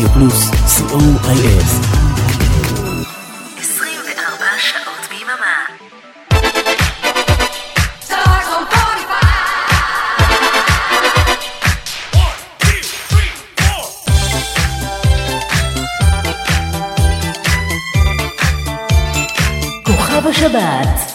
רדיו פלוס, co.il השבת.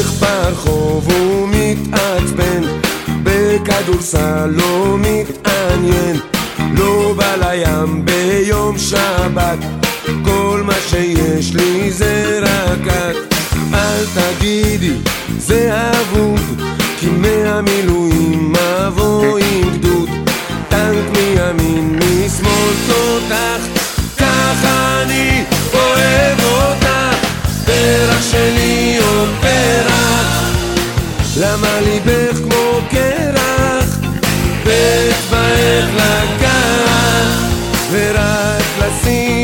הולך ברחוב ומתעצבן בכדורסל לא מתעניין לא בא לים ביום שבת כל מה שיש לי זה רק את. אל תגידי זה אבוד כי מהמילואים אבוא עם גדוד. טנק מימין משמאל תותח ככה אני אוהב אותך. דרך שלי למה ליבך כמו קרח, ואת ואצבעך לקח, ורק לשים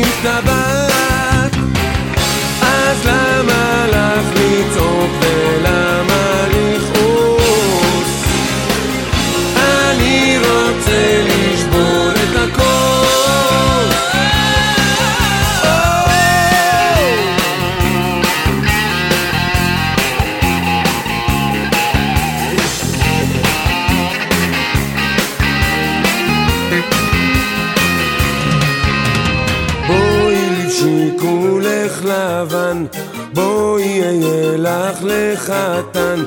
פרח לחתן,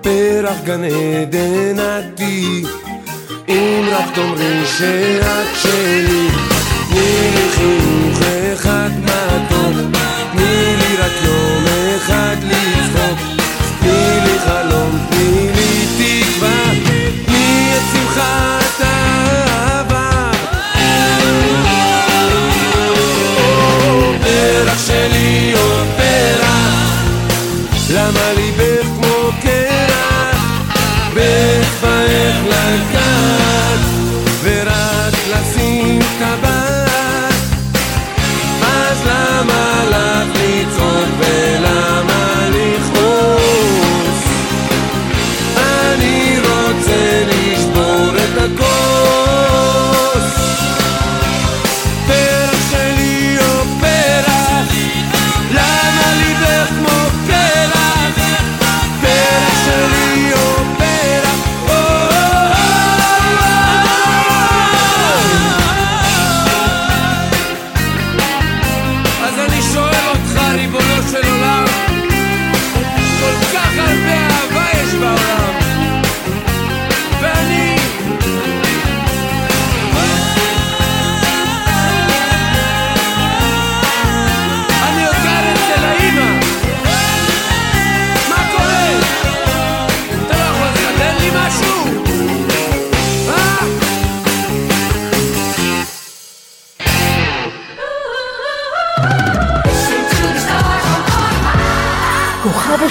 פרח גן עדן עתי. אם רק תאמרי שאת שלי, תני לי חינוך.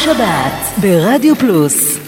שבת ברדיו פלוס.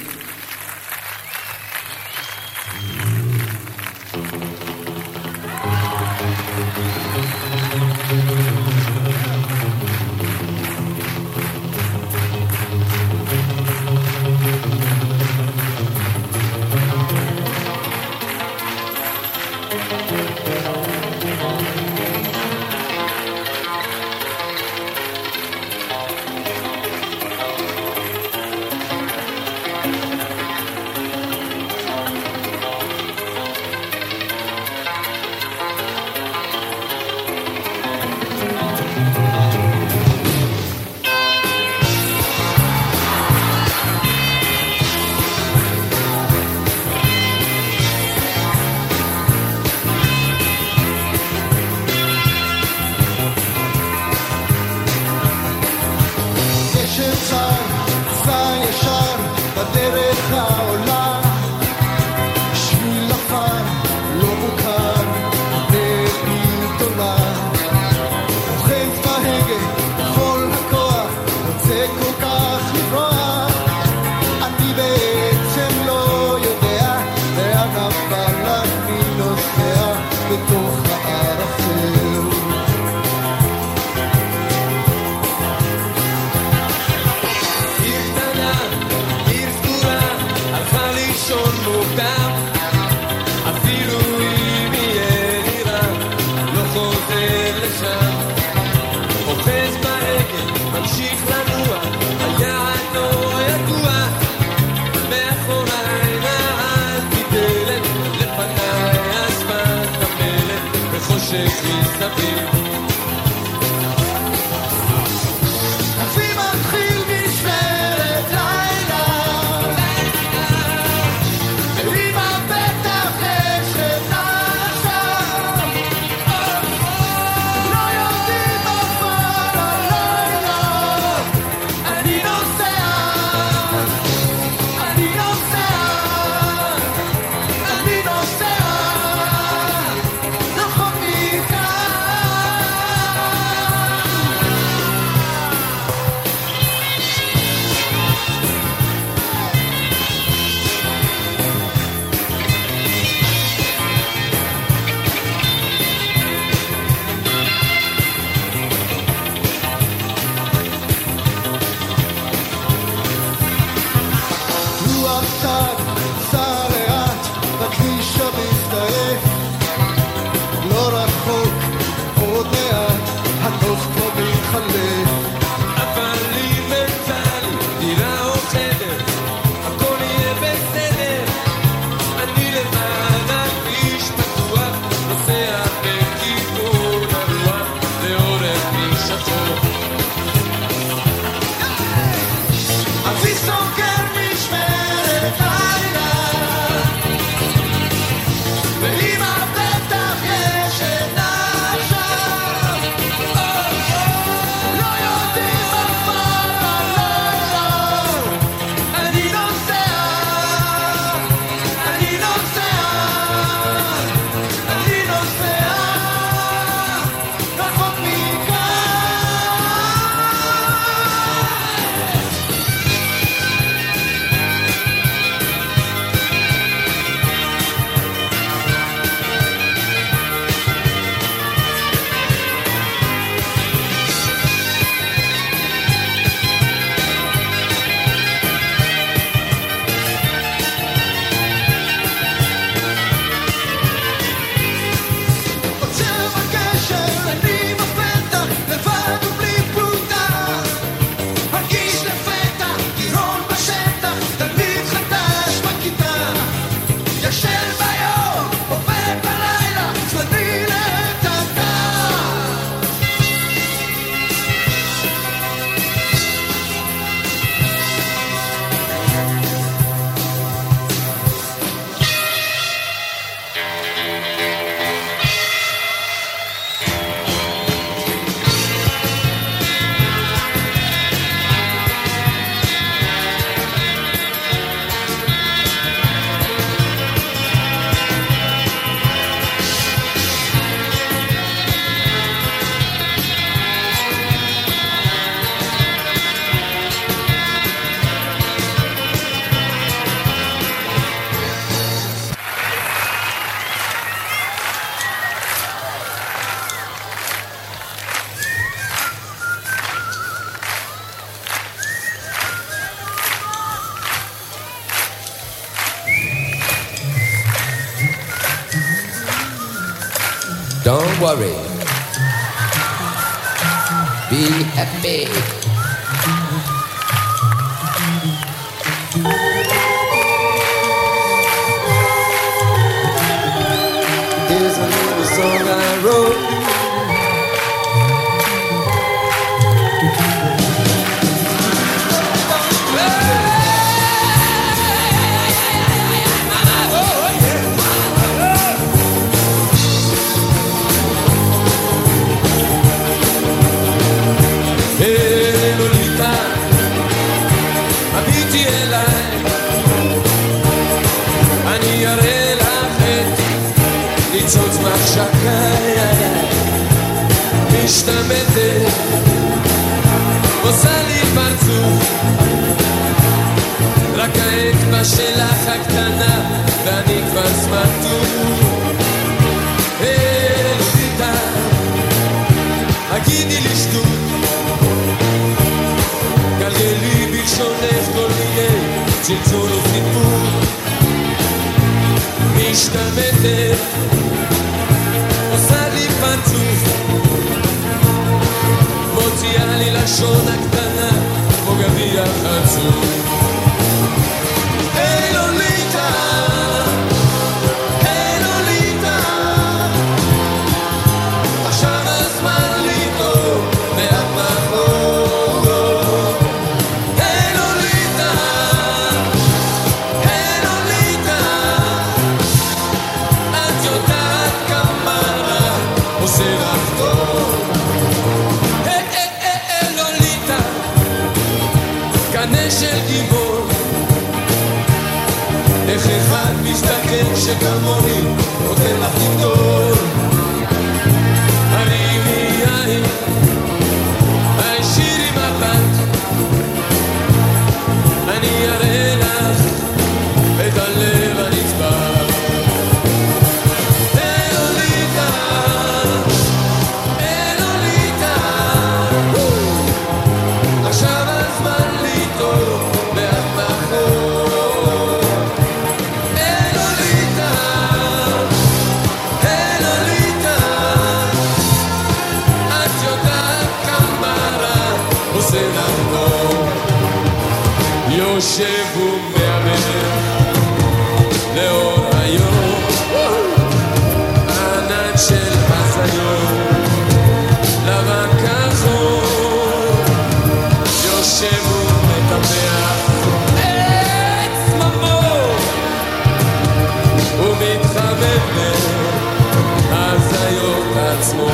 לעצמו.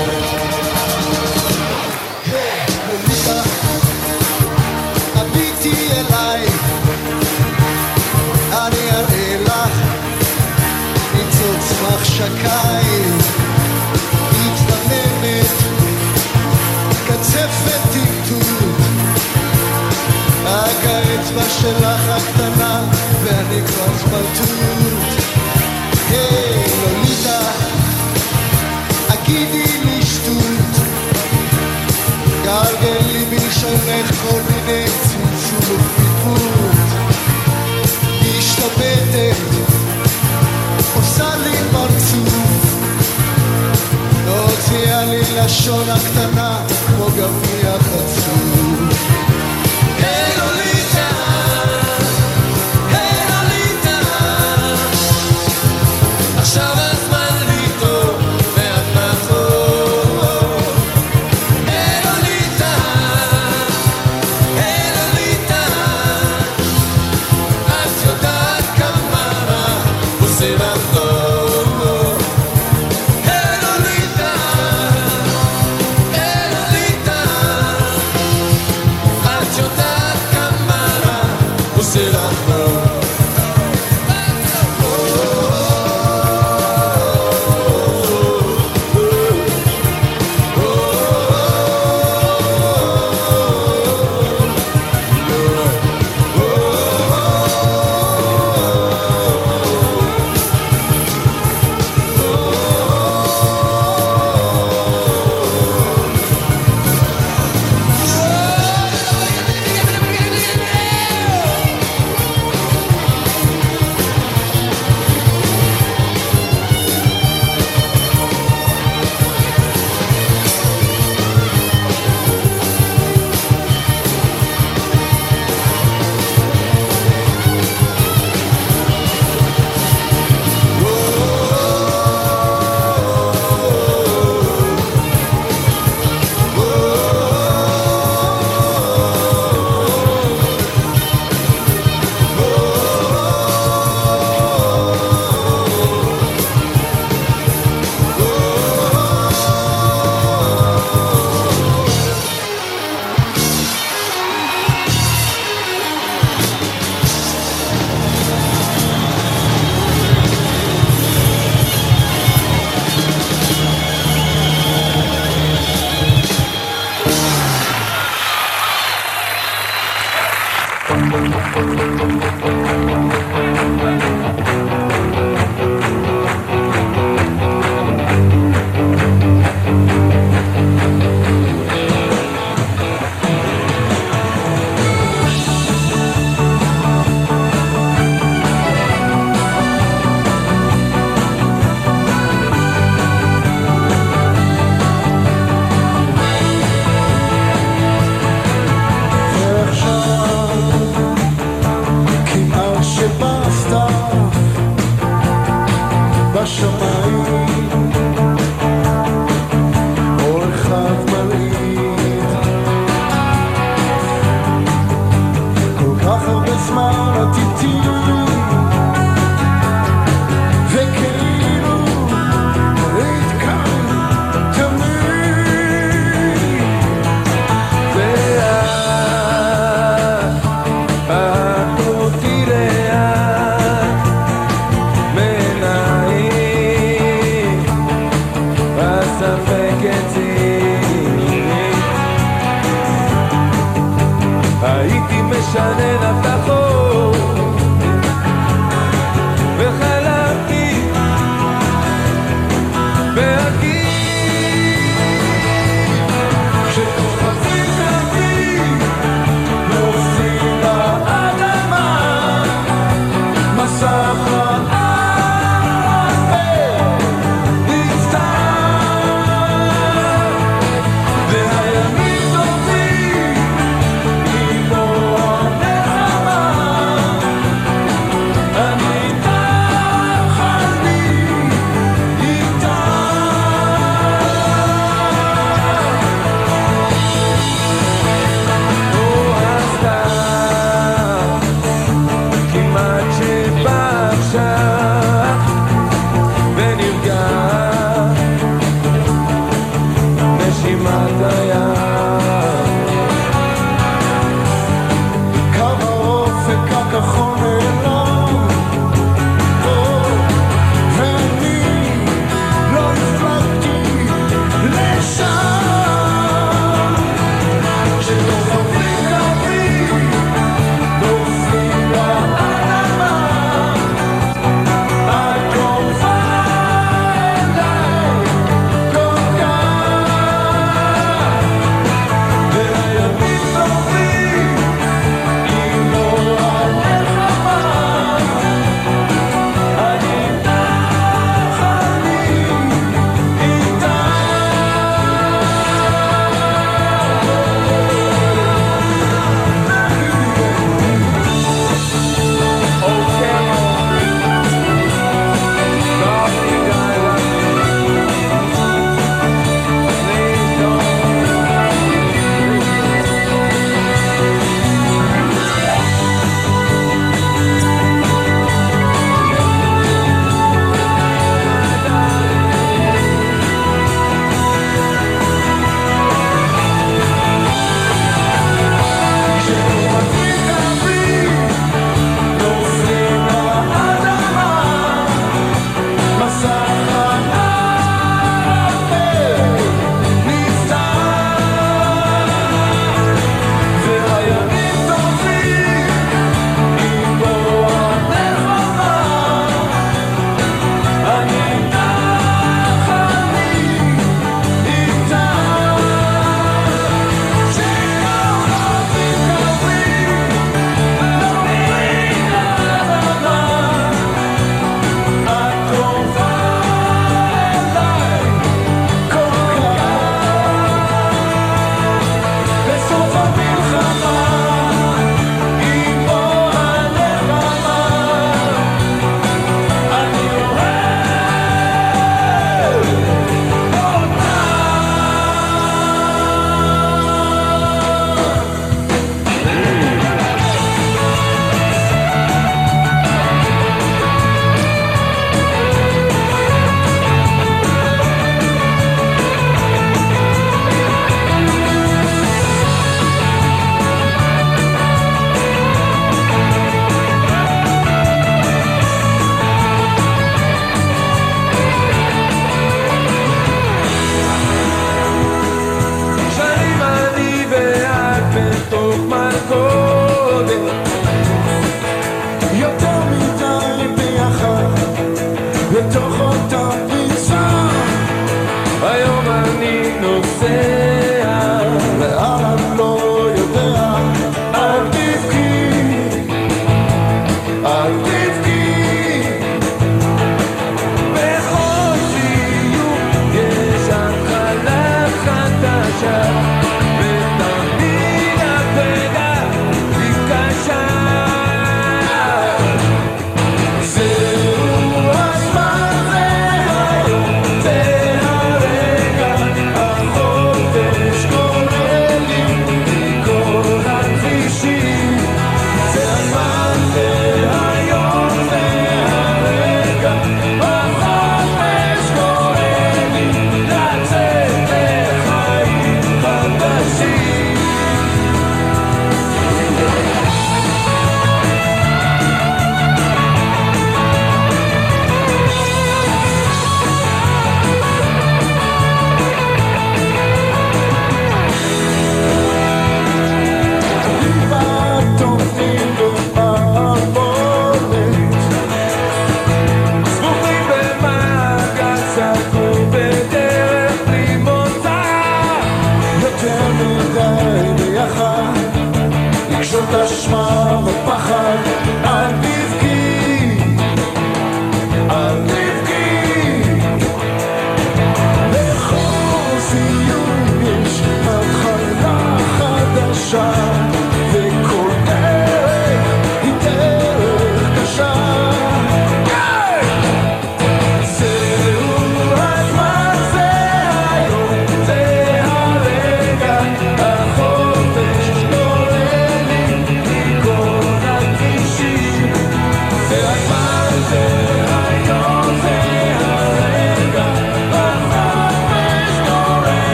שקיים, מתנממת, קצפת טמטום, רק האצבע שלך הקטנה, ואני כבר סמרטוט. היי כן. שולח כל מיני צמצום ובפיפות משתבטת עושה לי פרצוף. לא הוציאה לי לשון הקטנה כמו גביע חצוף.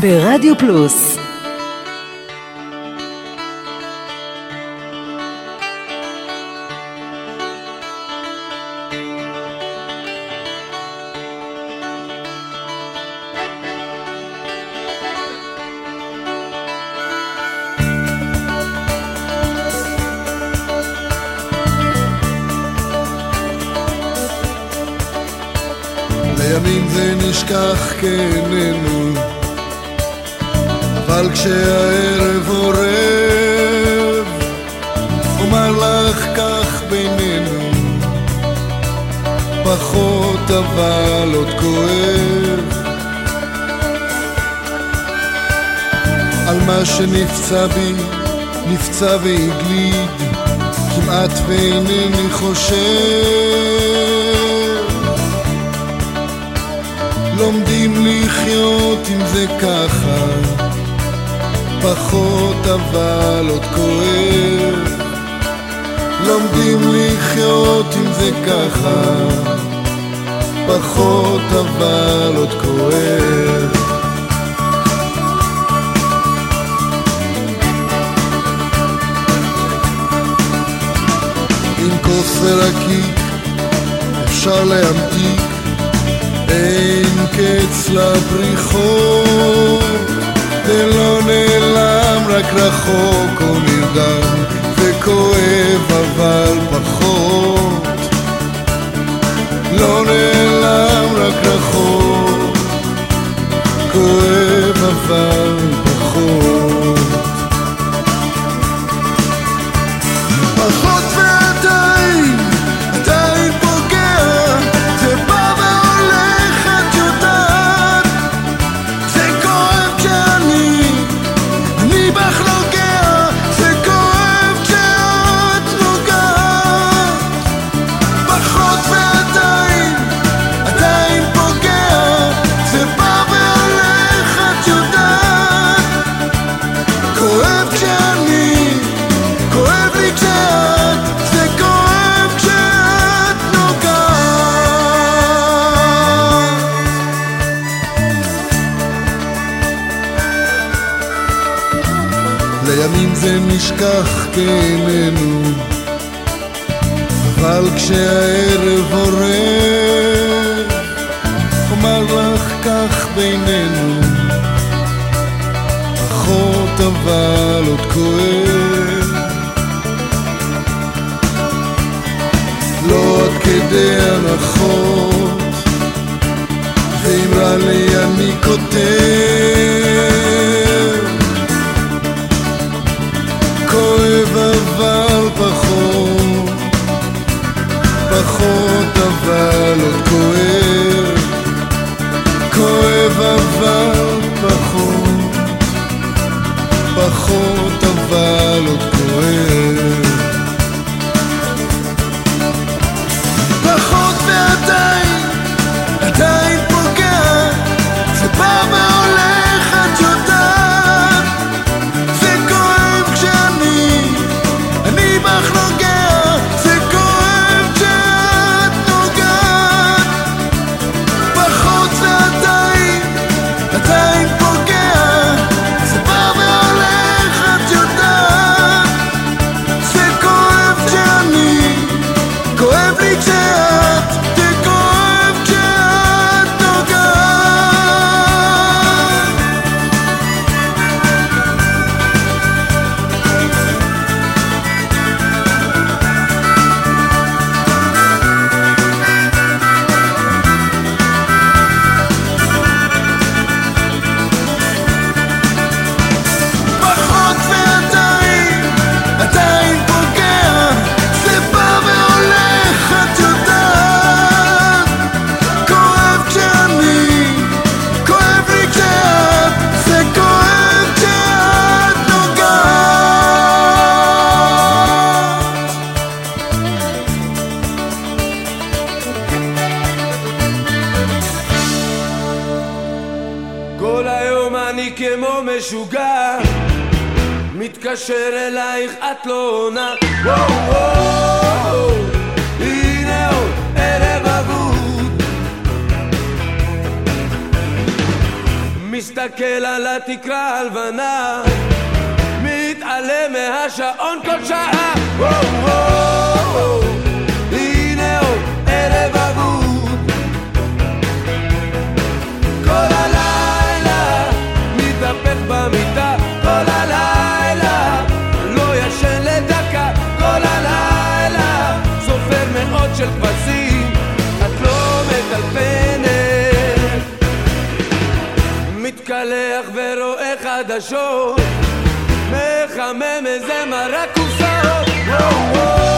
ברדיו פלוס פחות אבל עוד כואב. כואב אבל פחות. פחות אבל עוד כואב. חדשות. מחמם איזה מרק קופסאות וואו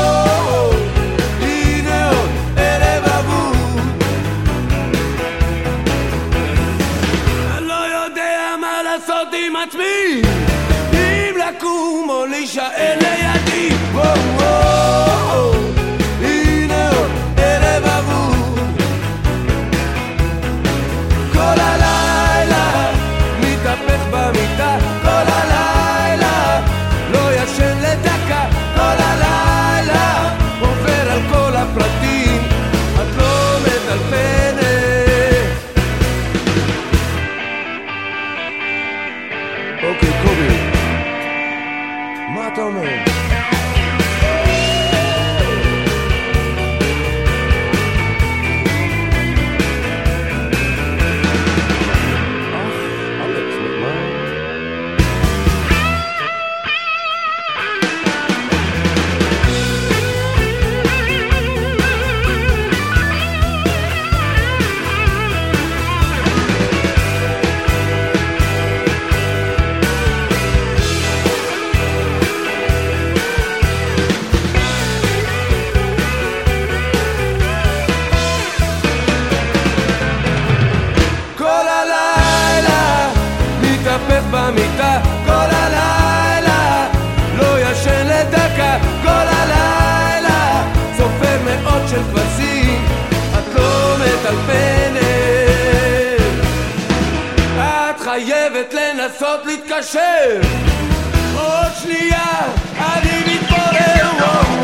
לנסות להתקשר. עוד שנייה אני מתפורר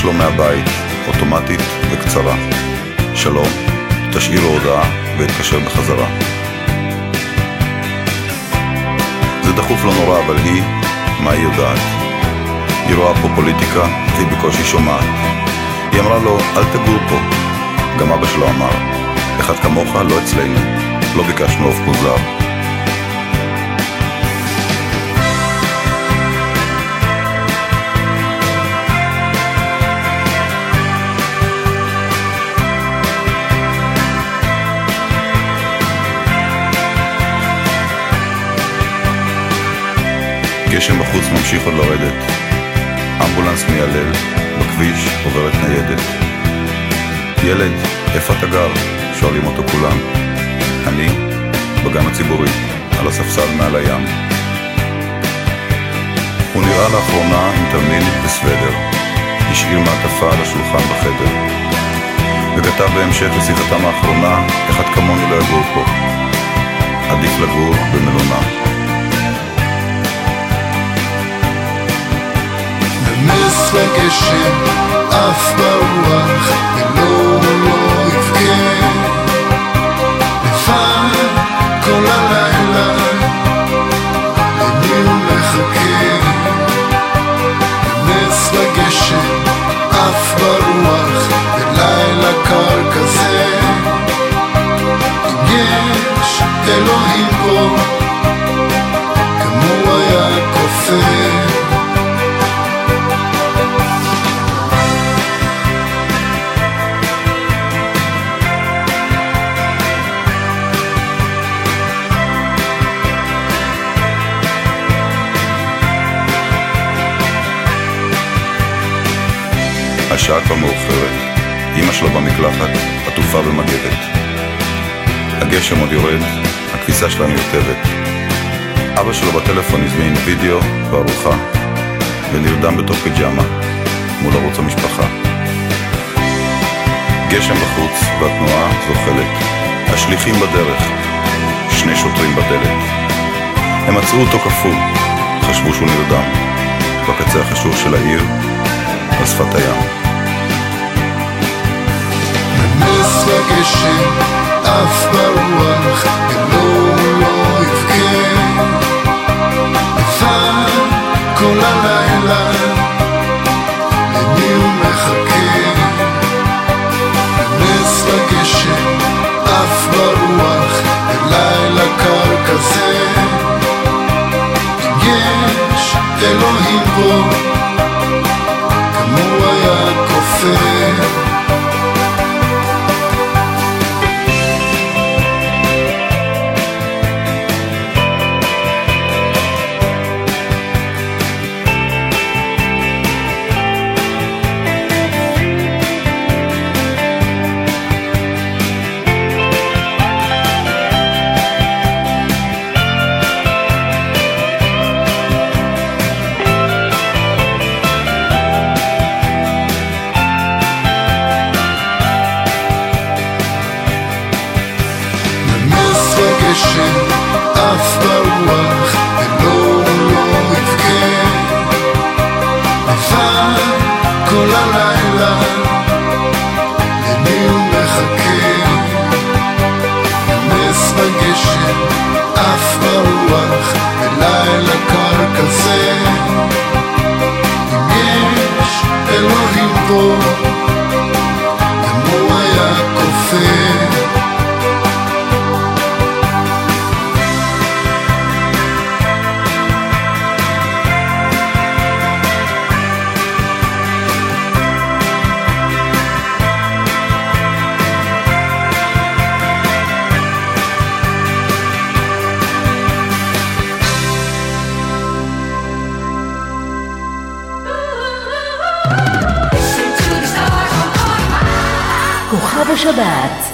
שלו מהבית, אוטומטית וקצרה. שלום, תשאיר לו הודעה ואתקשר בחזרה. זה דחוף לא נורא, אבל היא, מה היא יודעת? היא רואה פה פוליטיקה, והיא בקושי שומעת. היא אמרה לו, אל תגור פה. גם אבא שלו אמר, אחד כמוך לא אצלנו, לא ביקשנו עוף מוזר. גשם בחוץ ממשיך עוד לרדת. אמבולנס מיילל, בכביש עוברת ניידת. ילד, איפה אתה גר? שואלים אותו כולם. אני, בגן הציבורי, על הספסל מעל הים. הוא נראה לאחרונה עם תרמיל וסוודר. השאיר מעטפה על השולחן בחדר. וכתב בהמשך לשיחתם האחרונה, אחד כמוני לא יגור פה. עדיף לגור במלונה. נס וגשם עף ברוח ולא לא יבכה. לבד כל הלילה למי הוא מחכה. נס וגשם עף ברוח בלילה קר כזה. אם יש אלוהים פה השעה כבר מאוחרת. אמא שלו במקלחת, עטופה במגבת. הגשם עוד יורד, הכביסה שלה מיוטבת. אבא שלו בטלפון הזמין וידאו וארוחה, ונרדם בתוך פיג'מה, מול ערוץ המשפחה. גשם בחוץ, והתנועה זוחלת. השליחים בדרך, שני שוטרים בדלת. הם עצרו אותו קפוא, חשבו שהוא נרדם. בקצה החשוב של העיר, על שפת הים. נס וגשם עף ברוח ולא לא יבכה. לבד כל הלילה? למי הוא מחכה? נס וגשם עף ברוח בלילה קר כזה. אם יש אלוהים פה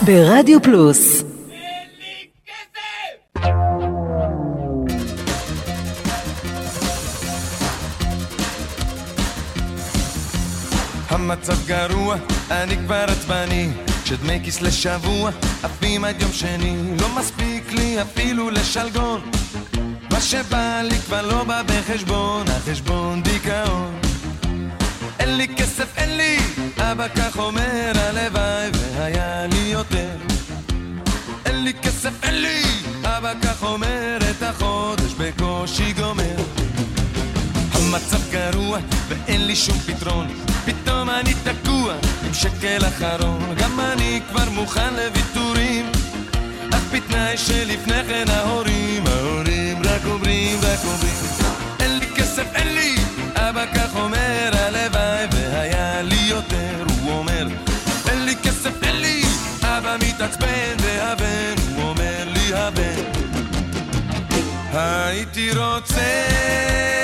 ברדיו פלוס. המצב גרוע, אני כבר עצבני. שדמי כיס לשבוע עפים עד יום שני. לא מספיק לי אפילו לשלגון. מה שבא לי כבר לא בא בחשבון, החשבון דיכאון. אין לי כסף, אין לי! אבא כך אומר, הלוואי והיה לי יותר. אין לי כסף, אין לי! אבא כך אומר, את החודש בקושי גומר. המצב גרוע ואין לי שום פתרון, פתאום אני תקוע עם שקל אחרון. גם אני כבר מוכן לוויתורים, אף בתנאי שלפני כן ההורים, ההורים רק אומרים, רק אומרים, אין לי כסף, אין לי! We don't rotse.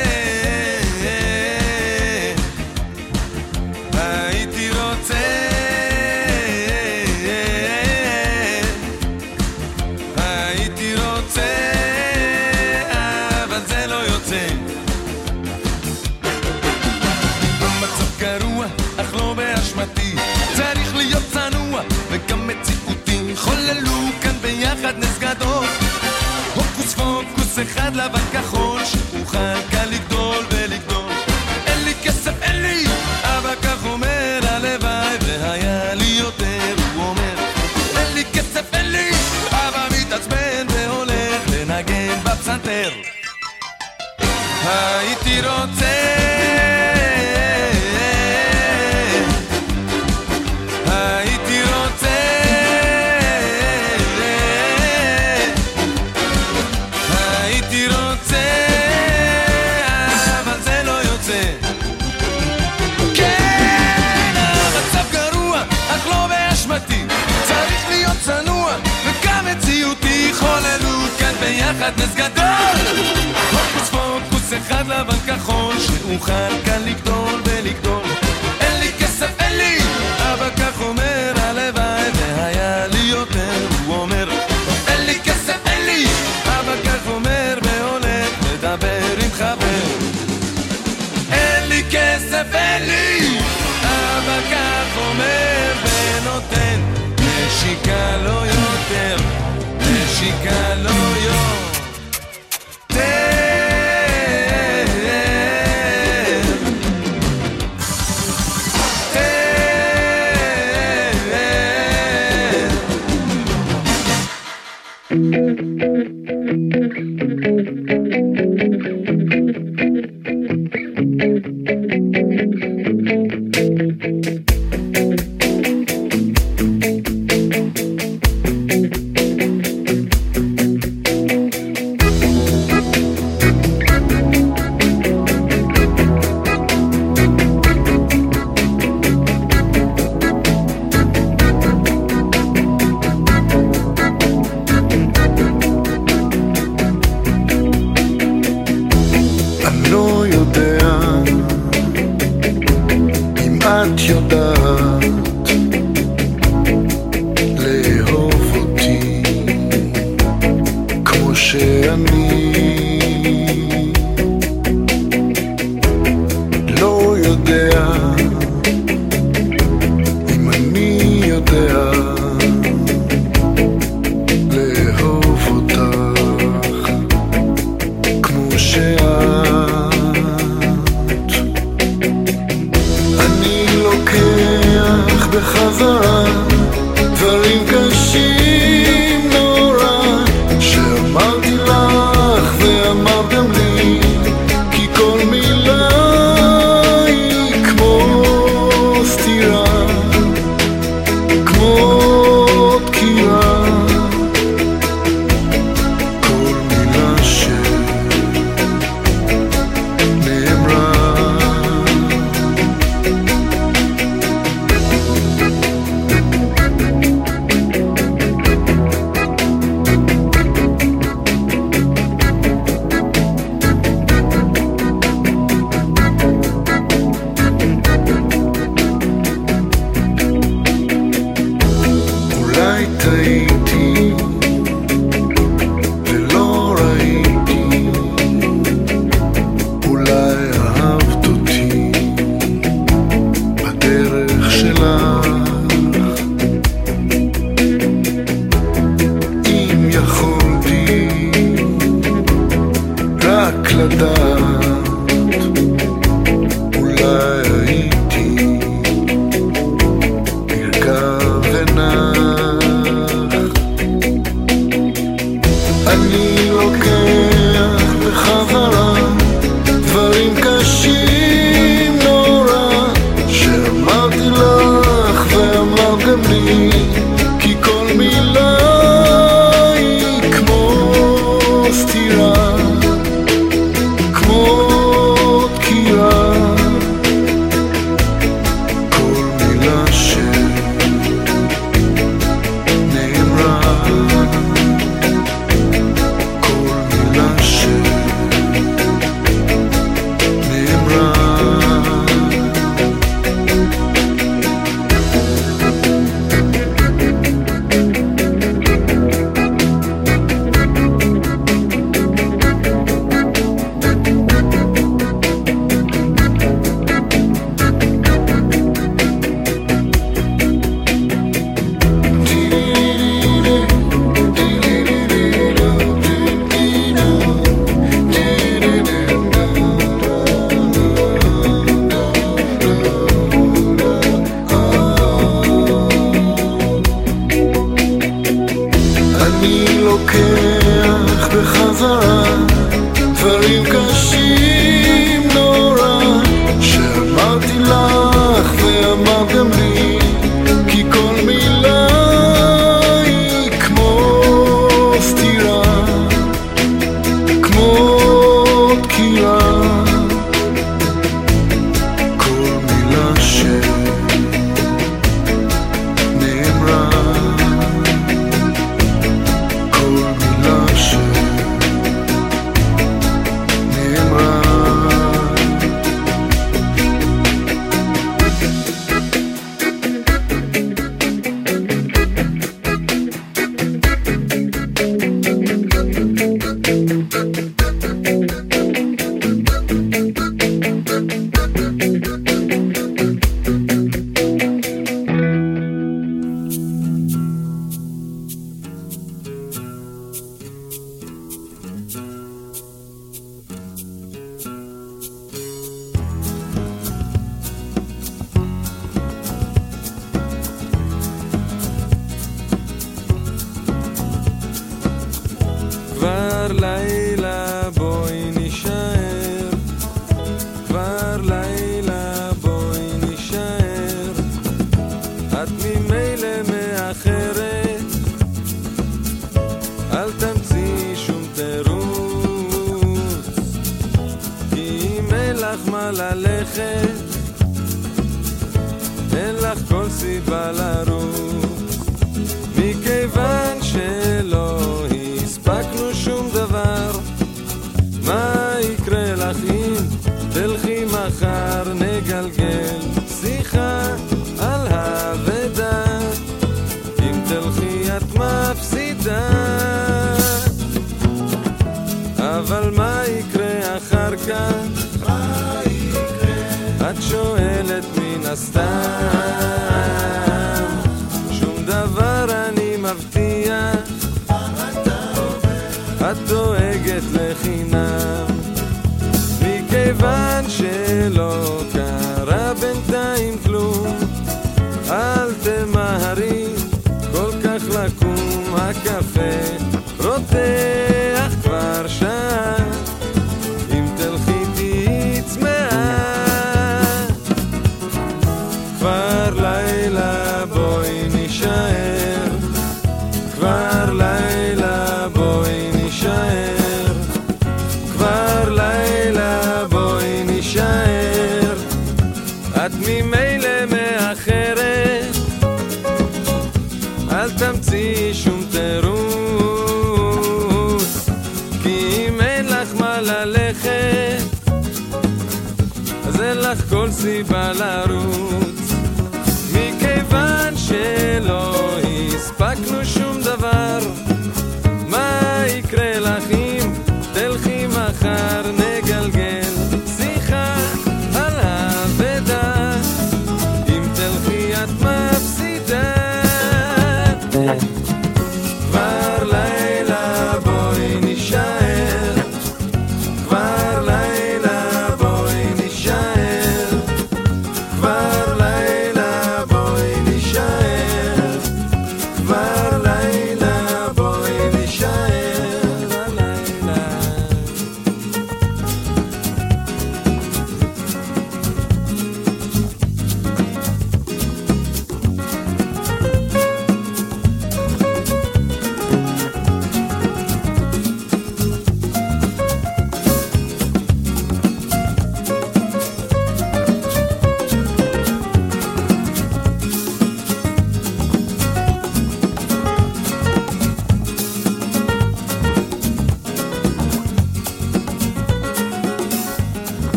כך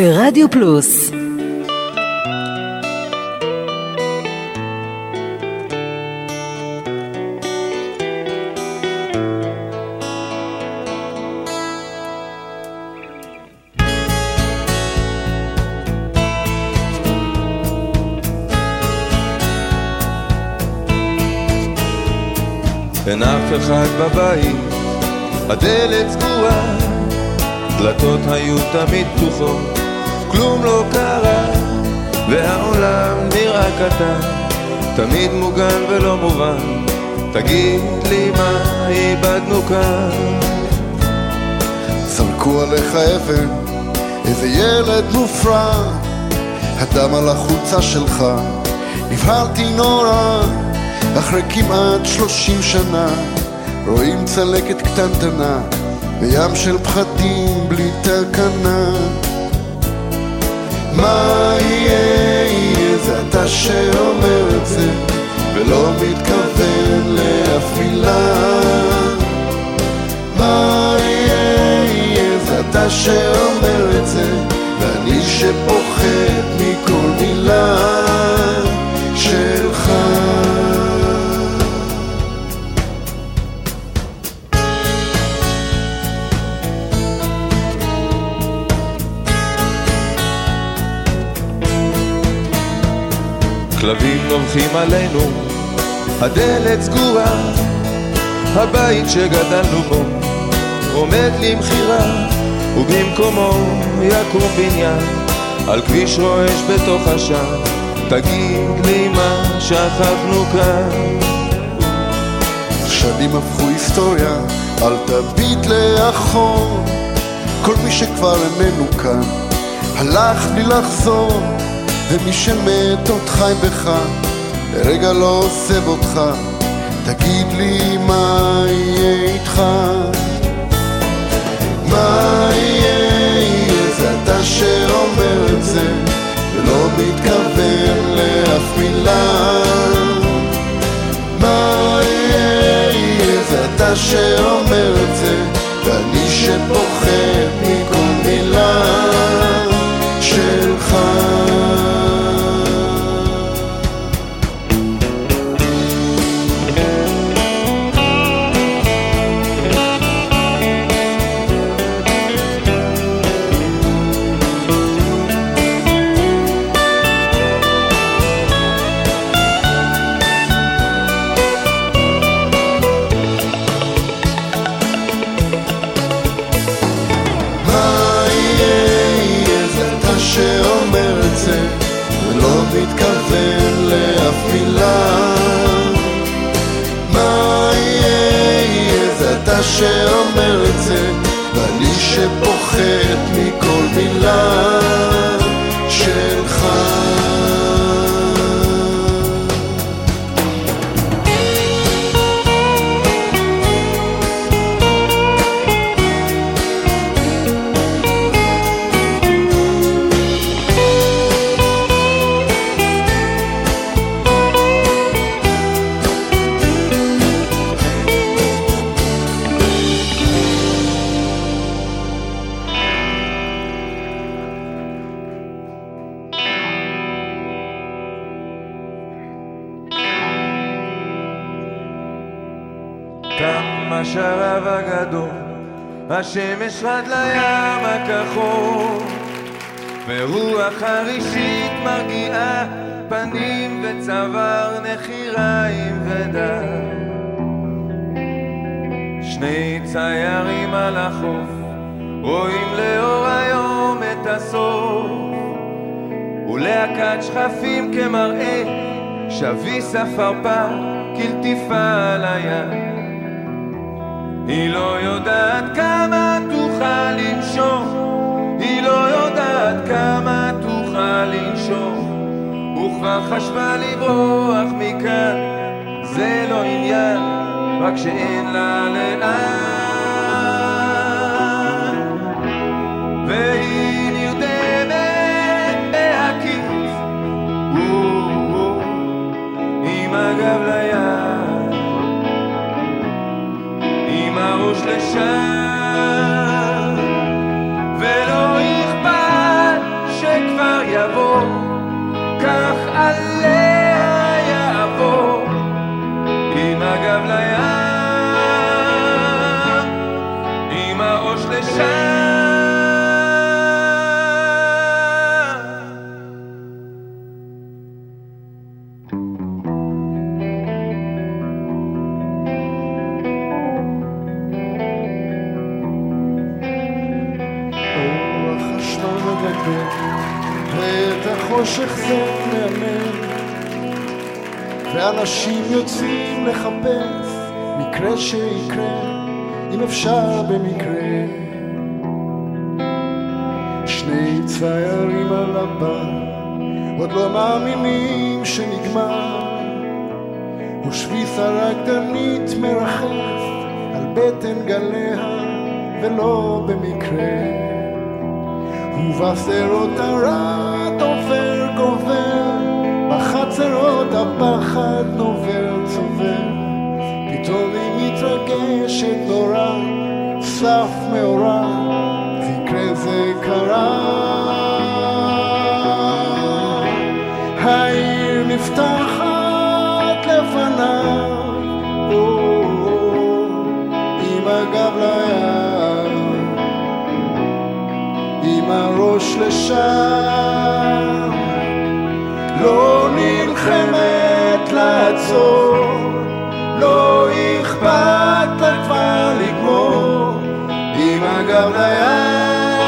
ברדיו פלוס. אין אף אחד בבית, הדלת סגורה, דלתות היו תמיד פתוחות, תמיד מוגן ולא מובן, תגיד לי מה איבדנו כאן. זרקו עליך אבן, איזה ילד מופרע, הדם על החולצה שלך, נבהלתי נורא, אחרי כמעט שלושים שנה, רואים צלקת קטנטנה, בים של פחדים בלי תקנה. מה יהיה, אתה שאומר את זה, ולא מתכוון לאף מילה. מה יהיה, יהיה זה אתה שאומר את זה, ואני שפוחד מכל מילה כלבים נובחים עלינו, הדלת סגורה, הבית שגדלנו בו עומד למכירה, ובמקומו יקום בניין על כביש רועש בתוך עשן. תגיד לי מה שכחנו כאן. שנים הפכו היסטוריה, אל תביט לאחור. כל מי שכבר איננו כאן, הלך בלי לחזור, ומי שמת עוד חי בך, לרגע לא עוזב אותך. תגיד לי מה יהיה איתך? מה יהיה, זה אתה שאומר את זה, ולא מתכוון לאף מילה. מה יהיה זה אתה שאומר את זה, ואני שפוחד מכל מילה שלך. שאומר את זה, ואני שפוחד מכל השמש רד לים הכחול, ורוח חרישית מרגיעה פנים וצוואר נחיריים ודם. שני ציירים על החוף, רואים לאור היום את הסוף, ולהקת שכפים כמראה, שביס עפרפר כלטיפה על הים. היא לא יודעת כמה תוכל לנשום, היא לא יודעת כמה תוכל לנשום, וכבר חשבה לברוח מכאן, זה לא עניין, רק שאין לה לאן. יוצאים לחפש מקרה שיקרה, אם אפשר במקרה. שני ציירים על הבר, עוד לא מאמינים שנגמר. ושביס הרקדנית מרחף על בטן גליה, ולא במקרה. ובשדרות הרעד עובר גובר, בחצרות הפחד נובר. מתרגשת נורא, סף מאורע, זה יקרה זה קרה. העיר נפתחת לפניו, או, עם הגב לים, עם הראש לשם, לא נלחמת לעצור, לא לים,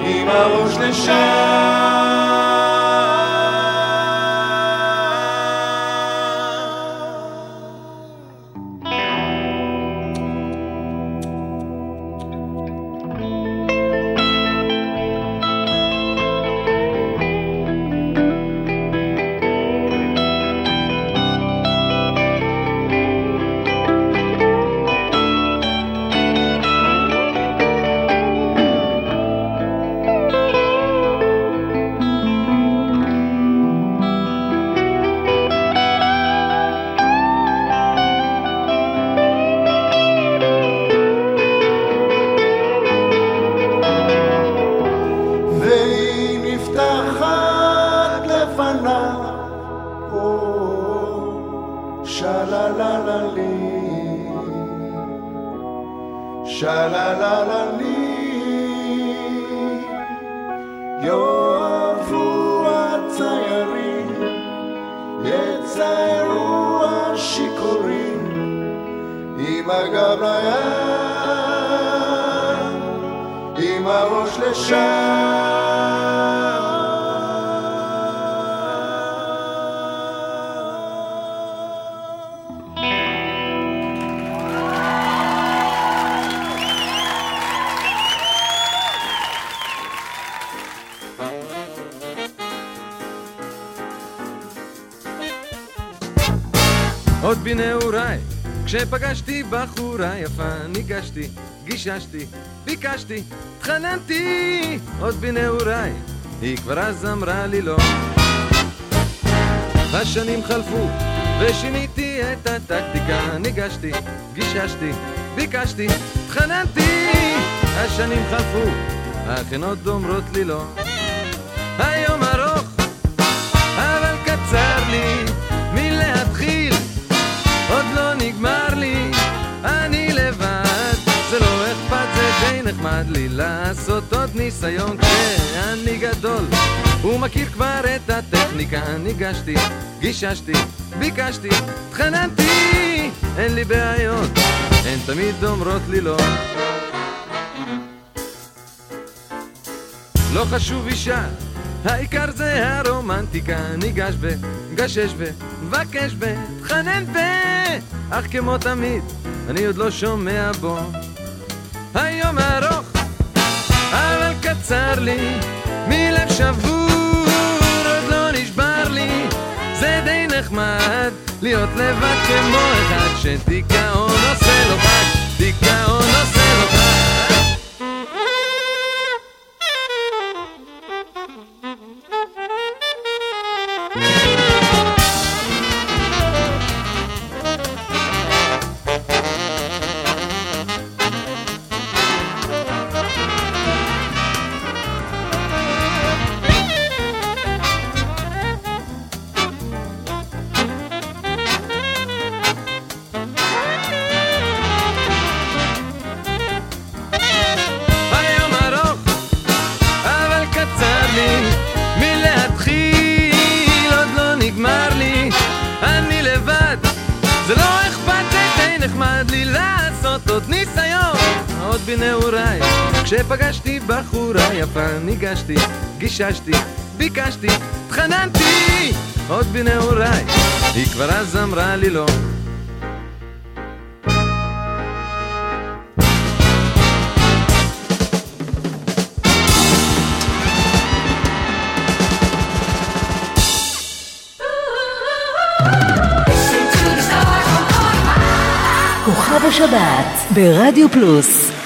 עם הראש לשם. ניגשתי, גיששתי, ביקשתי, התחננתי, עוד בנעוריי, היא כבר אז אמרה לי לא. השנים חלפו, ושיניתי את הטקטיקה, ניגשתי, גיששתי, ביקשתי, התחננתי, השנים חלפו, אך הן עוד אומרות לי לא. נחמד לי לעשות עוד ניסיון כשאני גדול, הוא מכיר כבר את הטכניקה, ניגשתי, גיששתי, ביקשתי, התחננתי, אין לי בעיות, הן תמיד אומרות לי לא. לא חשוב אישה, העיקר זה הרומנטיקה, ניגש ב, גשש ב, מבקש ב, תחנן ב, אך כמו תמיד, אני עוד לא שומע בו. היום אבל קצר לי, מלב שבור, עוד לא נשבר לי, זה די נחמד, להיות לבד כמו אחד שדיכאון עושה לו חג, דיכאון עושה לו חג. גיששתי, ביקשתי, התחננתי, עוד בנעוריי, היא כבר אז אמרה לי לא. כוכב השבת ברדיו פלוס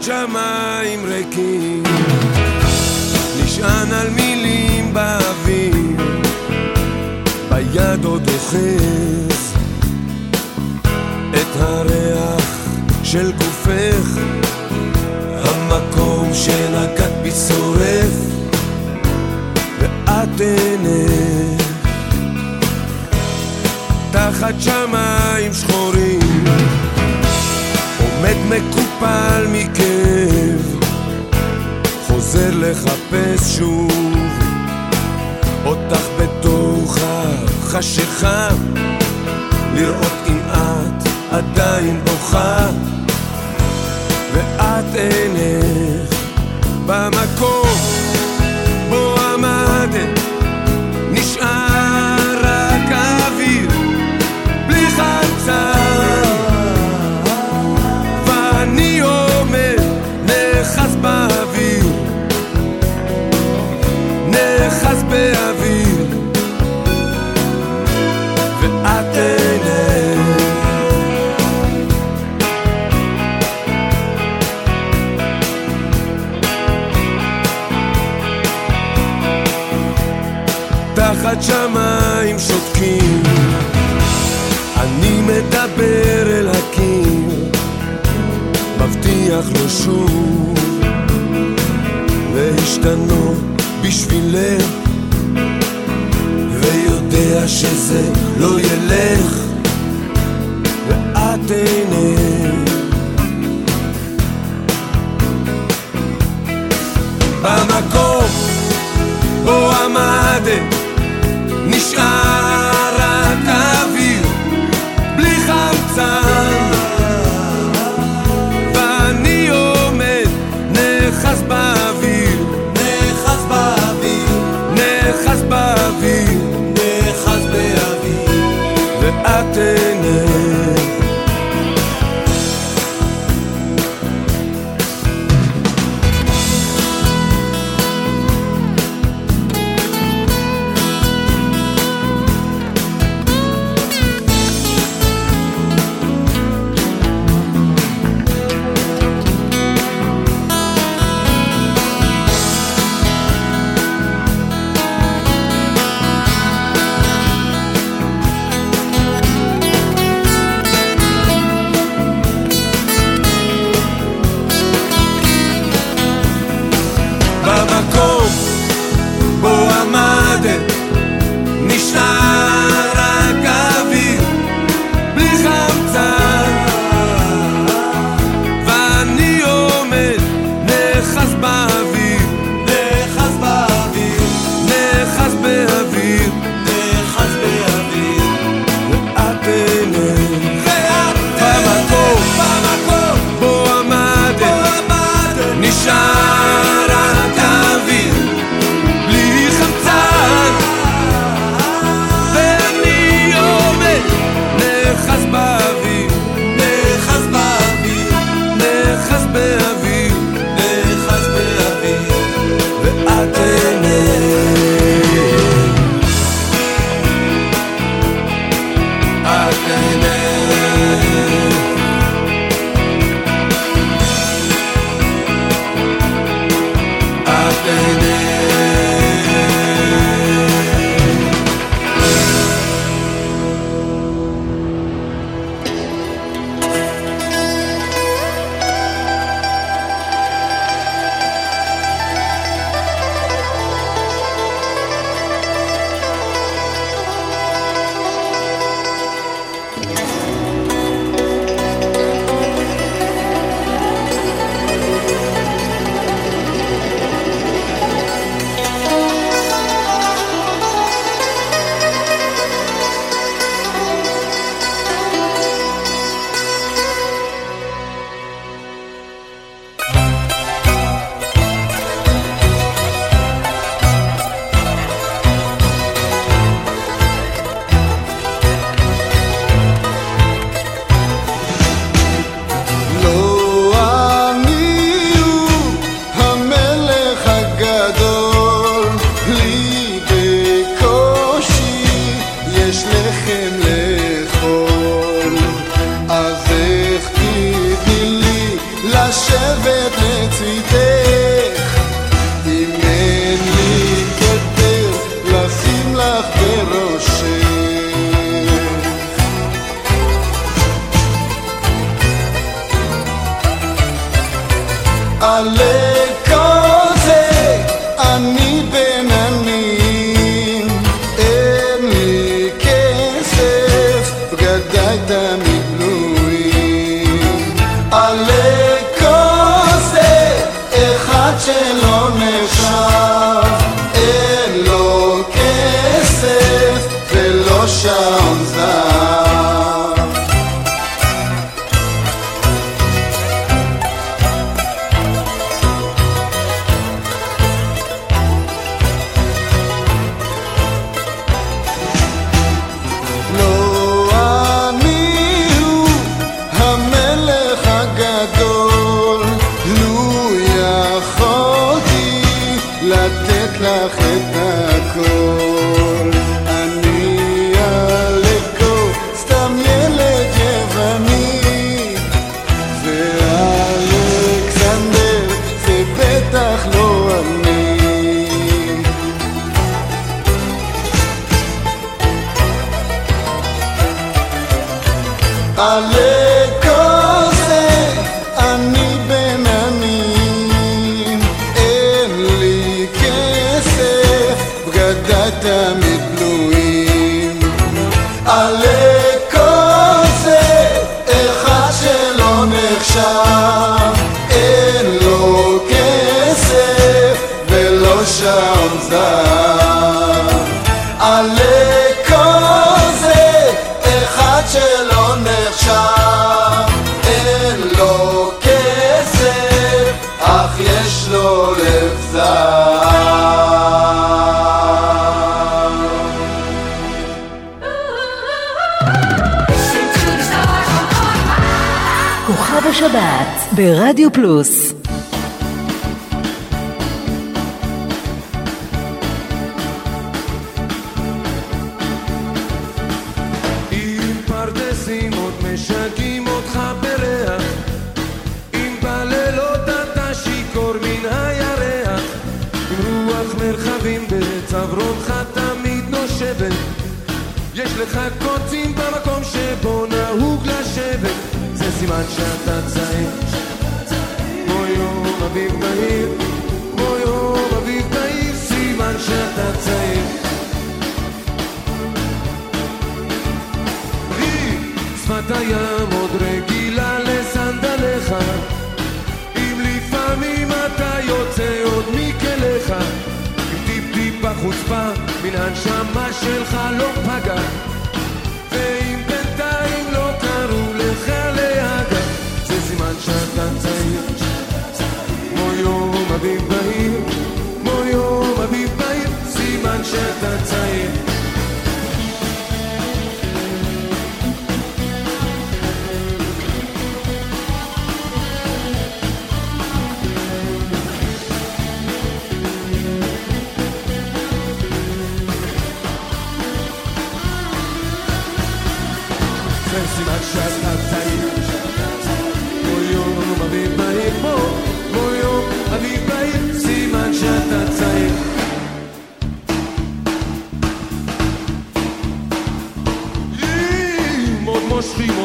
German. תחת שמיים שותקים. אני מדבר אל הקיר. מבטיח לו שוב. להשתנות בשבילך שזה לא ילך ואת אינך. במקום בו עמדת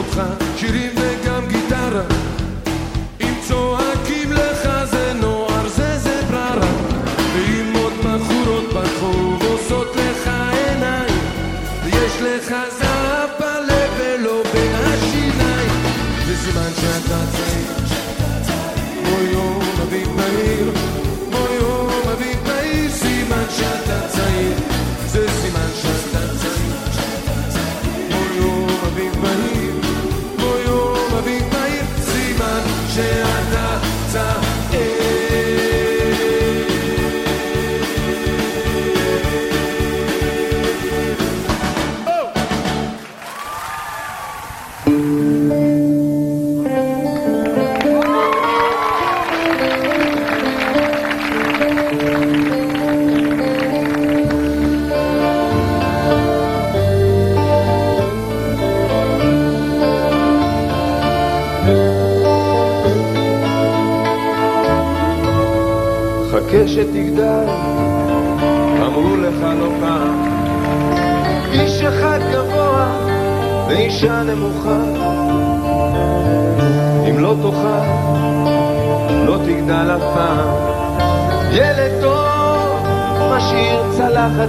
אותך, שירים וגם גיטרה. אם צועקים לך זה נוער, זה זה בררה. ואם עוד בחורות ברחוב עושות לך עיניים, יש לך זהב בלב ולא בין השיניים. זה סימן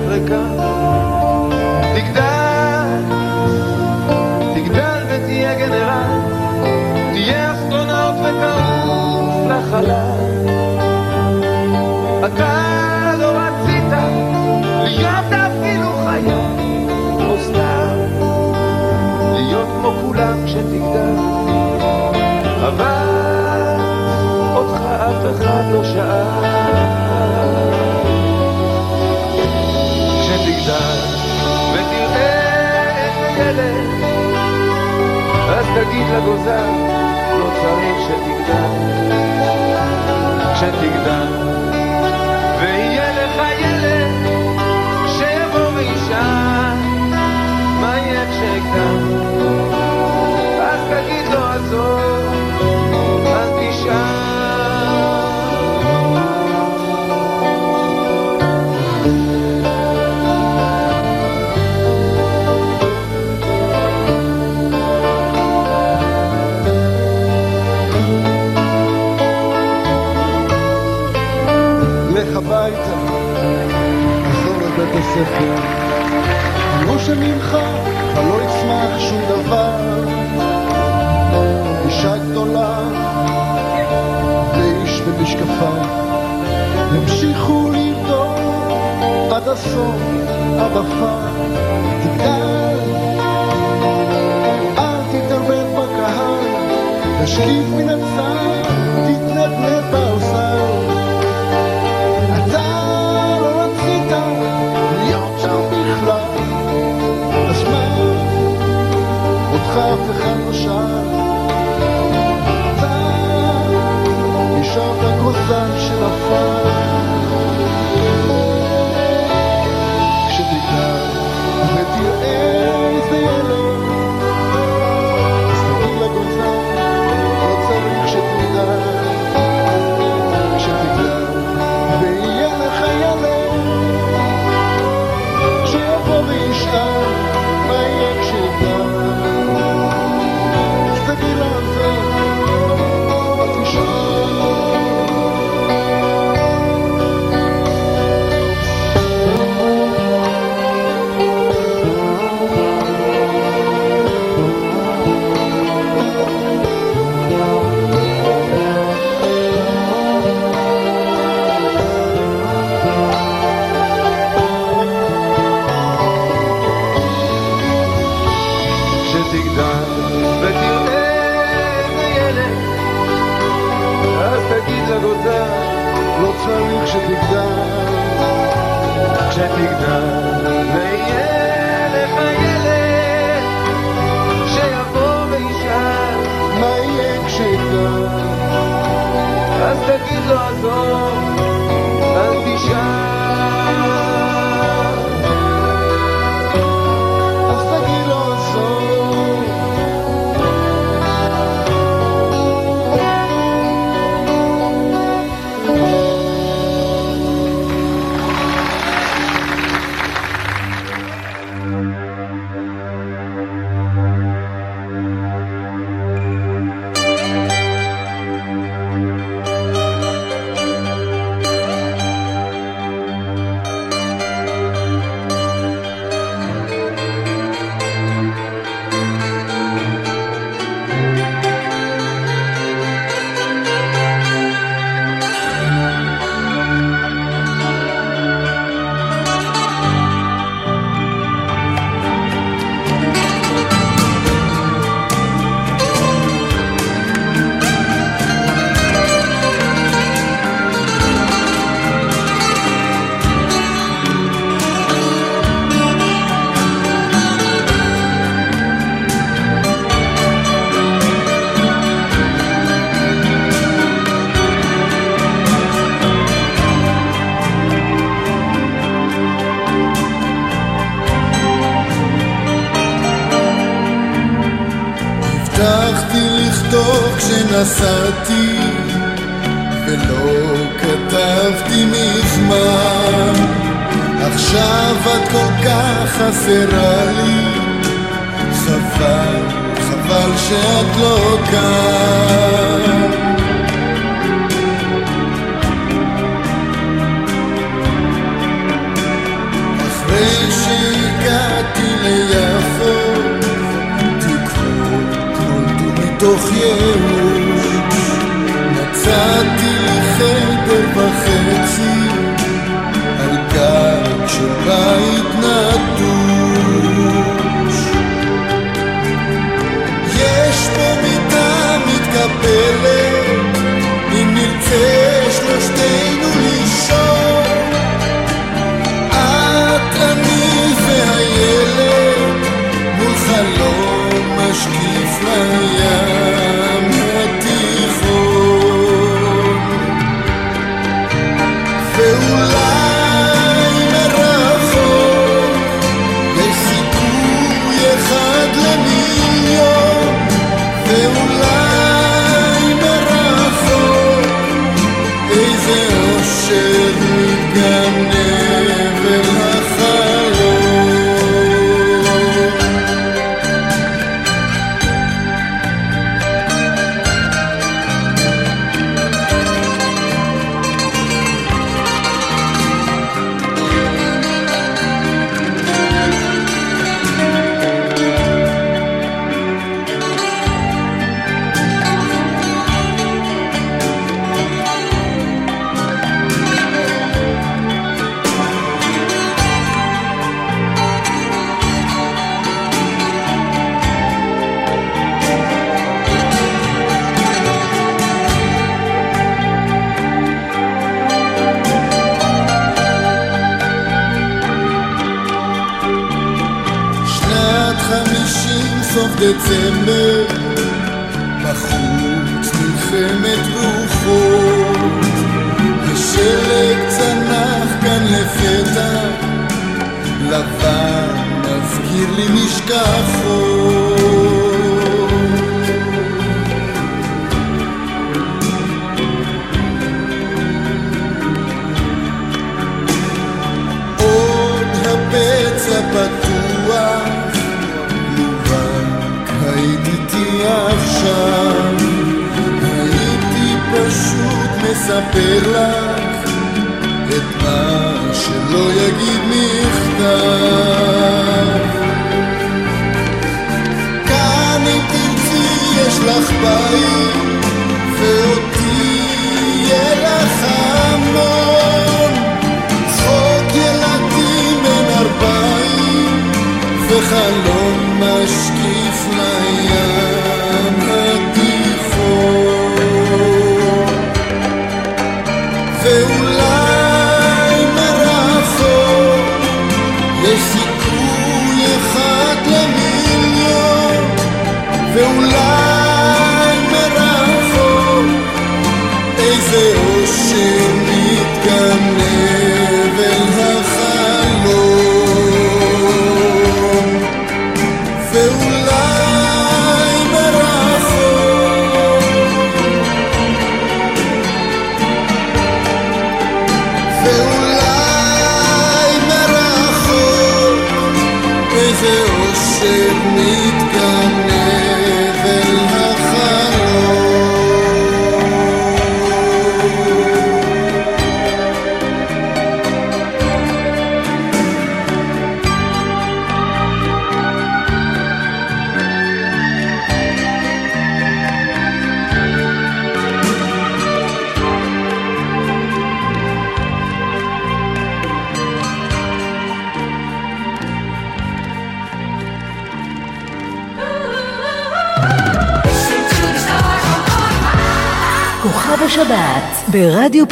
recargo. każdego ze mną, no szaleńsze tych dan, czy tych. ספר. לא שממך כבר לא יצמח שום דבר. אישה גדולה ואיש במשקפיו ימשיכו לבדוק עד הסוף, עד עפר, תגדל. אל תתערבב בקהל, תשקיף מן הצד, תתנדנד באוזן. Oh.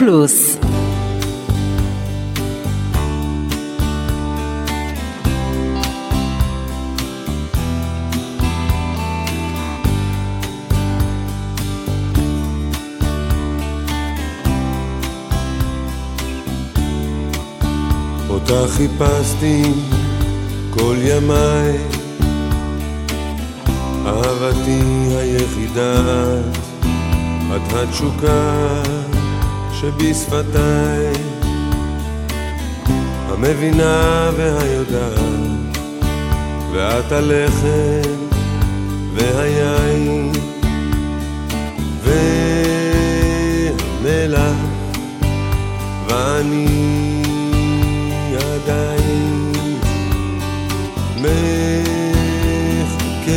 ברדיו ואת הלחם והיין והמלח ואני עדיין מחכה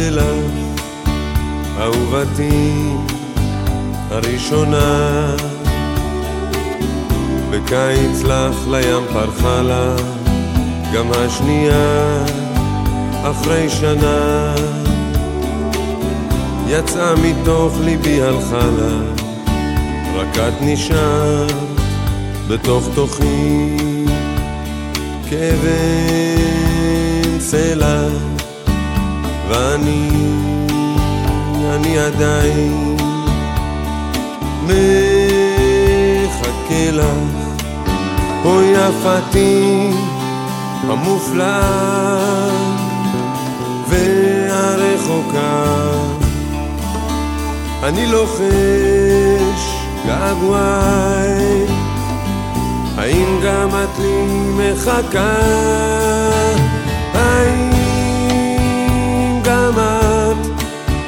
לך. אהובתי הראשונה בקיץ לך לים פרחה לה גם השנייה אחרי שנה. יצאה מתוך ליבי הלכה לה רק את נשארת בתוך תוכי. כאבן סלע. ואני, אני עדיין מחכה לך. אוי יפתי המופלאה והרחוקה אני לוחש געגועי האם גם את לי מחכה? האם גם את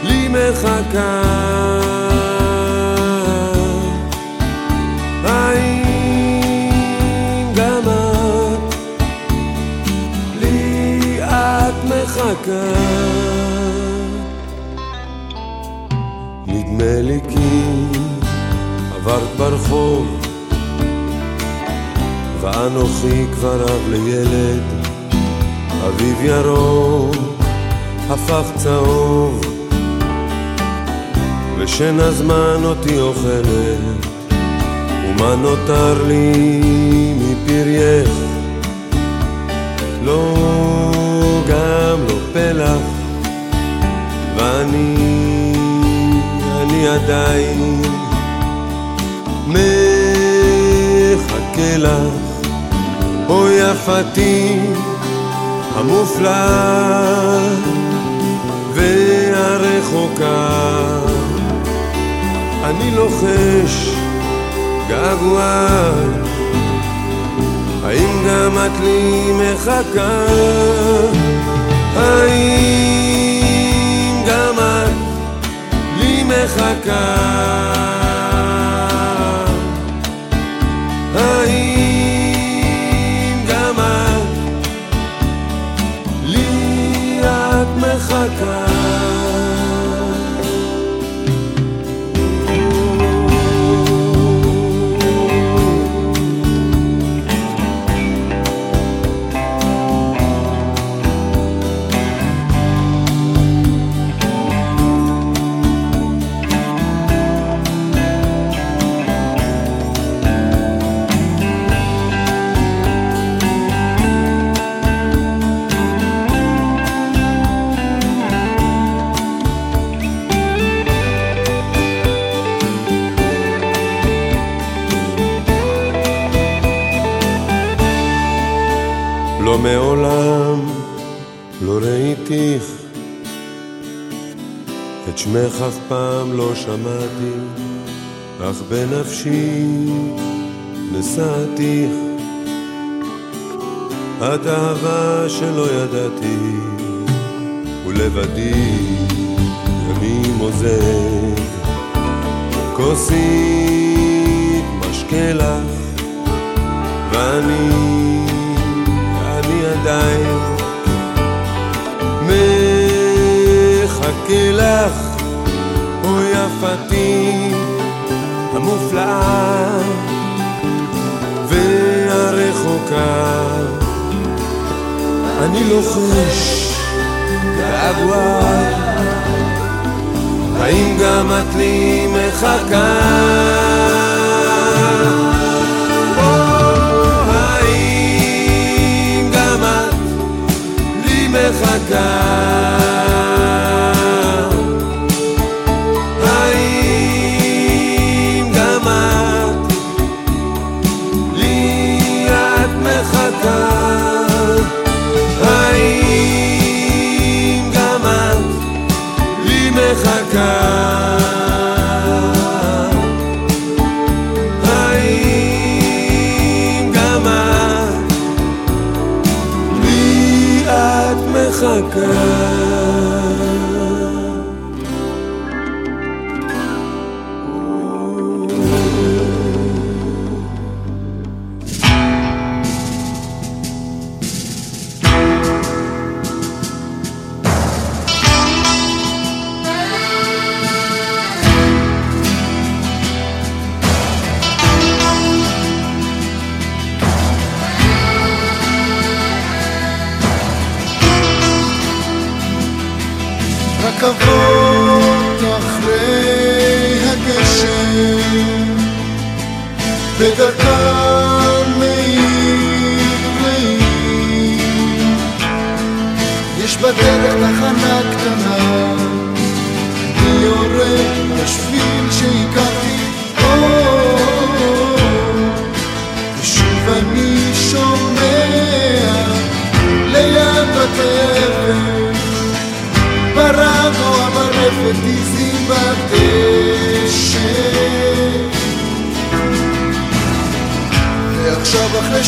לי מחכה? מחכה? נדמה לי כי עברת ברחוב ואנוכי כבר אב לילד, אביב ירוק הפך צהוב, ושן הזמן אותי אוכלת, ומה נותר לי מפרייך? לא פלח, ואני, אני עדיין מחכה לך. אוי יפתי המופלאה והרחוקה אני לוחש געגועי האם גם את לי מחכה? האם גם את לי מחכה? האם שמך אף פעם לא שמעתי, אך בנפשי נשאתיך. את אהבה שלא ידעתי, ולבדי ימים עוזב. כוסית משקה לך, ואני יפתי המופלאה והרחוקה. אני לוחש געגועי, האם גם את לי מחכה? האם גם את לי מחכה?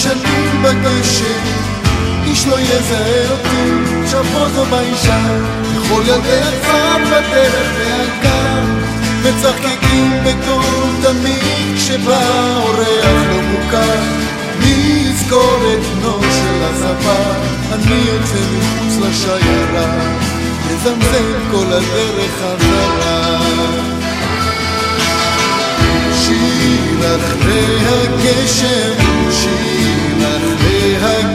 שנים בגשם איש לא יזהה אותי, שפו זו באישה. וכל ילדי הכפר בדרך והגן מצחקקים בקול תמיד כשבא אורח לא מוכר. מי יזכור את בנו של הספר אני יוצא מחוץ לשיירה מזמזם כל הדרך חזרה. שיר אחרי הגשם, שיר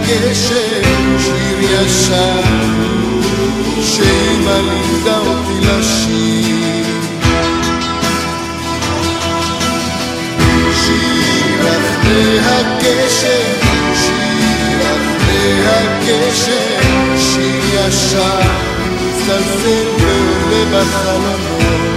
הגשם, שיר ישן, שאמא לימדה אותי לשיר. שיר אחרי הגשם, שיר אחרי הגשם, שיר ישן, מצטלצל ועולה בחלונות,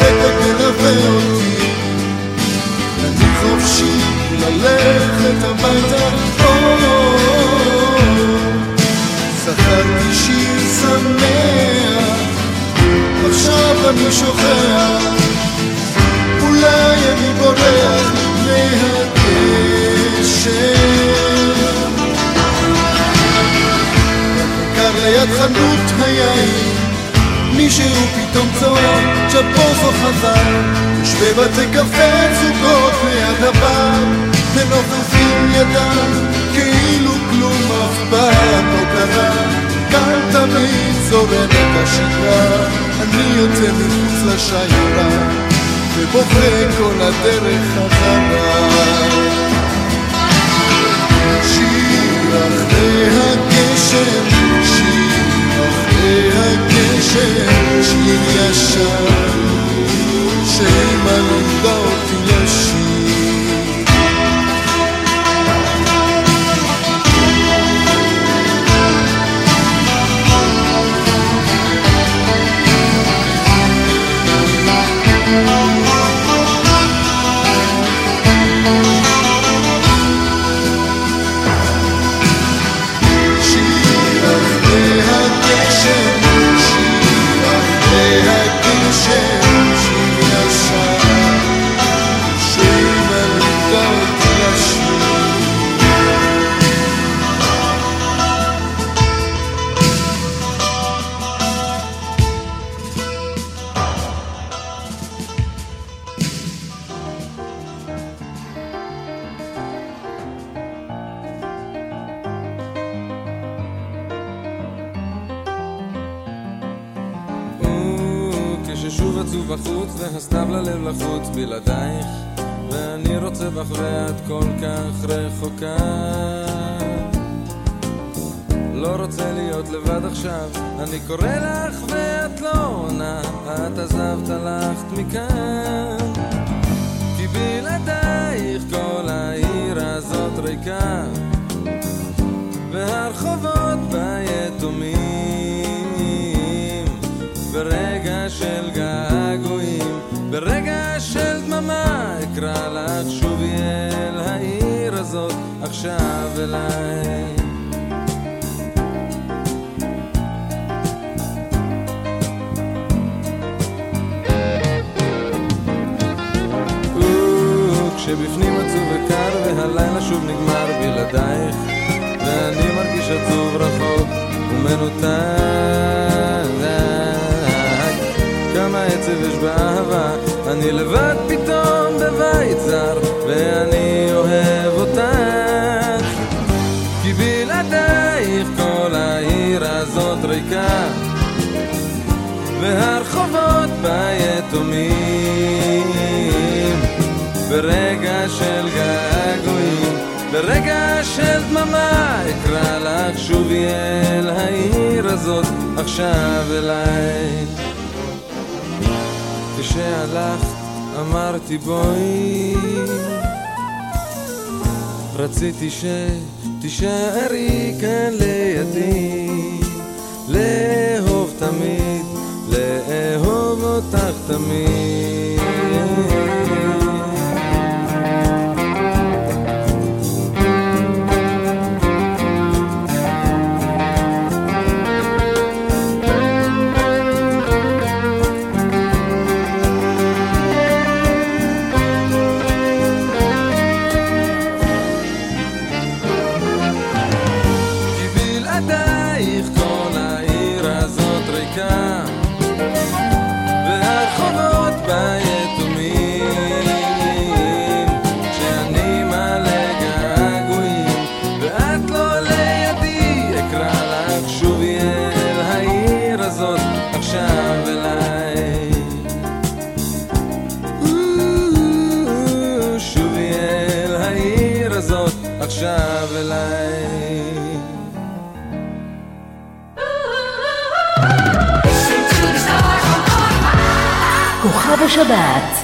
עוד מלווה אותי, אני חופשי ללכת הביתה, זכרתי צ'פוזו חזר, יושבי בתי קפה זוגות ליד הבר, מנופפים ידם, כאילו כלום אף פעם לא קרה. כאן תמיד זורמת השגרה, אני יוצא מחוץ לשיירה. ובוכה כל הדרך חזרה. שיר אחרי הגשם, אחרי הגשם, שיר ישן, שאמא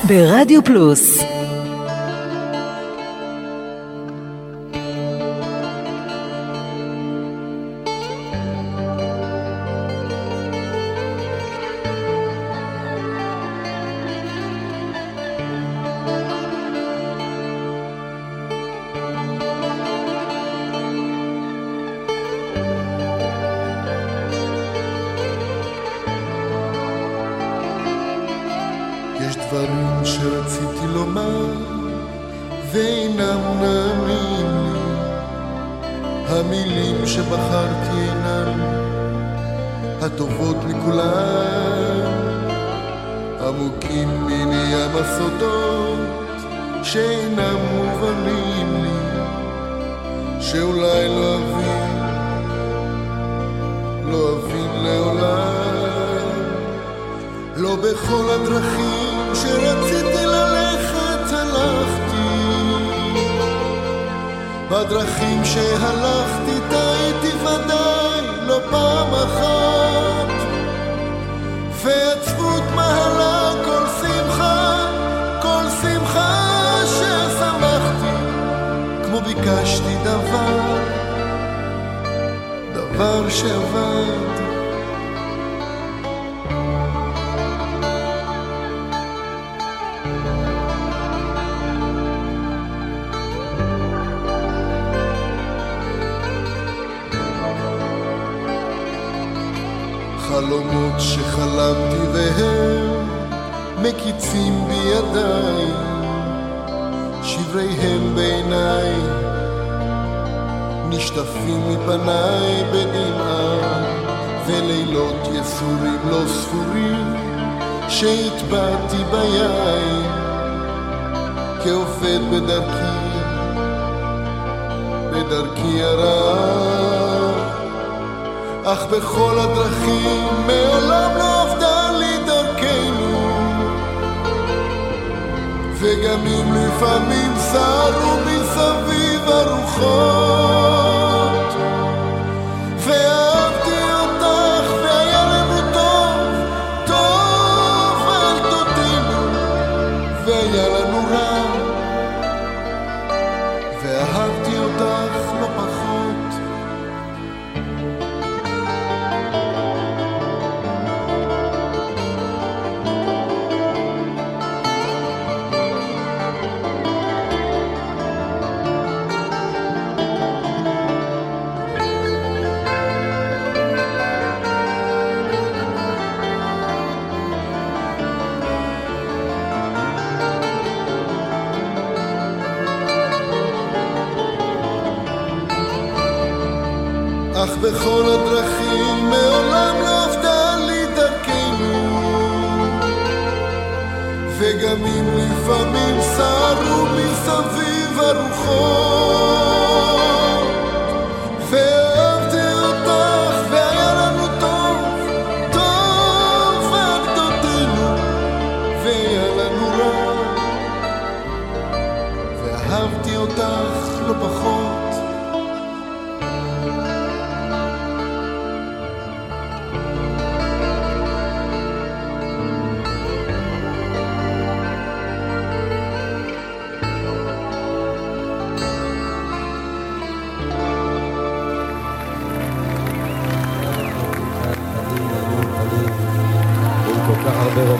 ברדיו פלוס. אך בכל הדרכים מעולם לא עבדה לי דרכנו. וגם אם לפעמים סערו מסביב הרוחות ואהבתי אותך והיה לנו טוב, טוב עד דותינו והיה לנו רע. ואהבתי אותך לא פחות.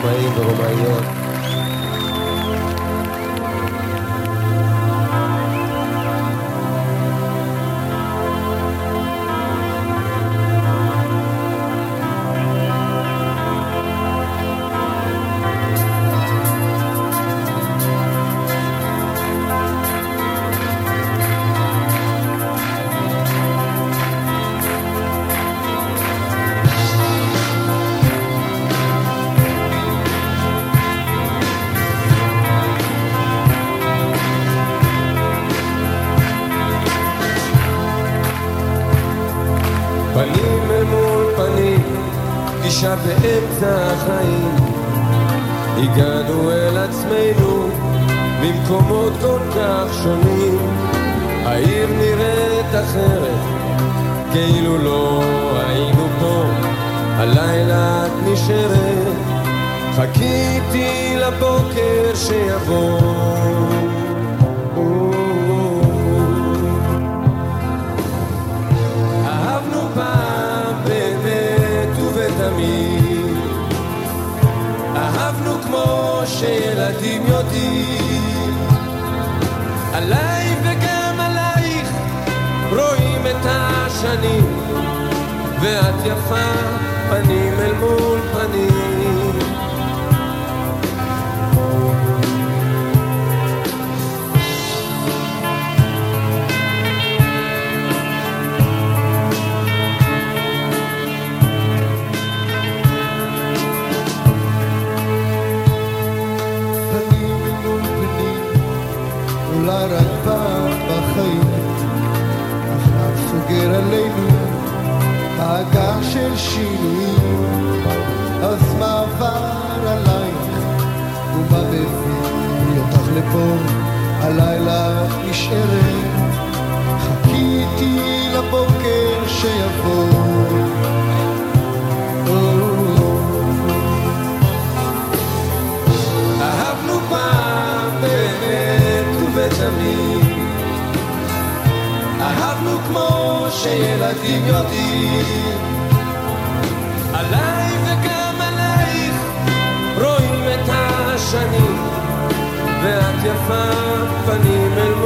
慢一点，慢一点。הגענו אל עצמנו ממקומות כל כך שונים. העיר נראית אחרת, כאילו לא היינו פה. הלילה את נשארת, חיכיתי לבוקר שיבוא. שילדים יודעים. עליי וגם עלייך רואים את השנים ואת יפה פנים אל מול פנים לפה, הלילה נשארת, חיכיתי לבוקר שיבוא. אהבנו פעם באמת ובתמיד אהבנו כמו שילדים יודעים ואת יפה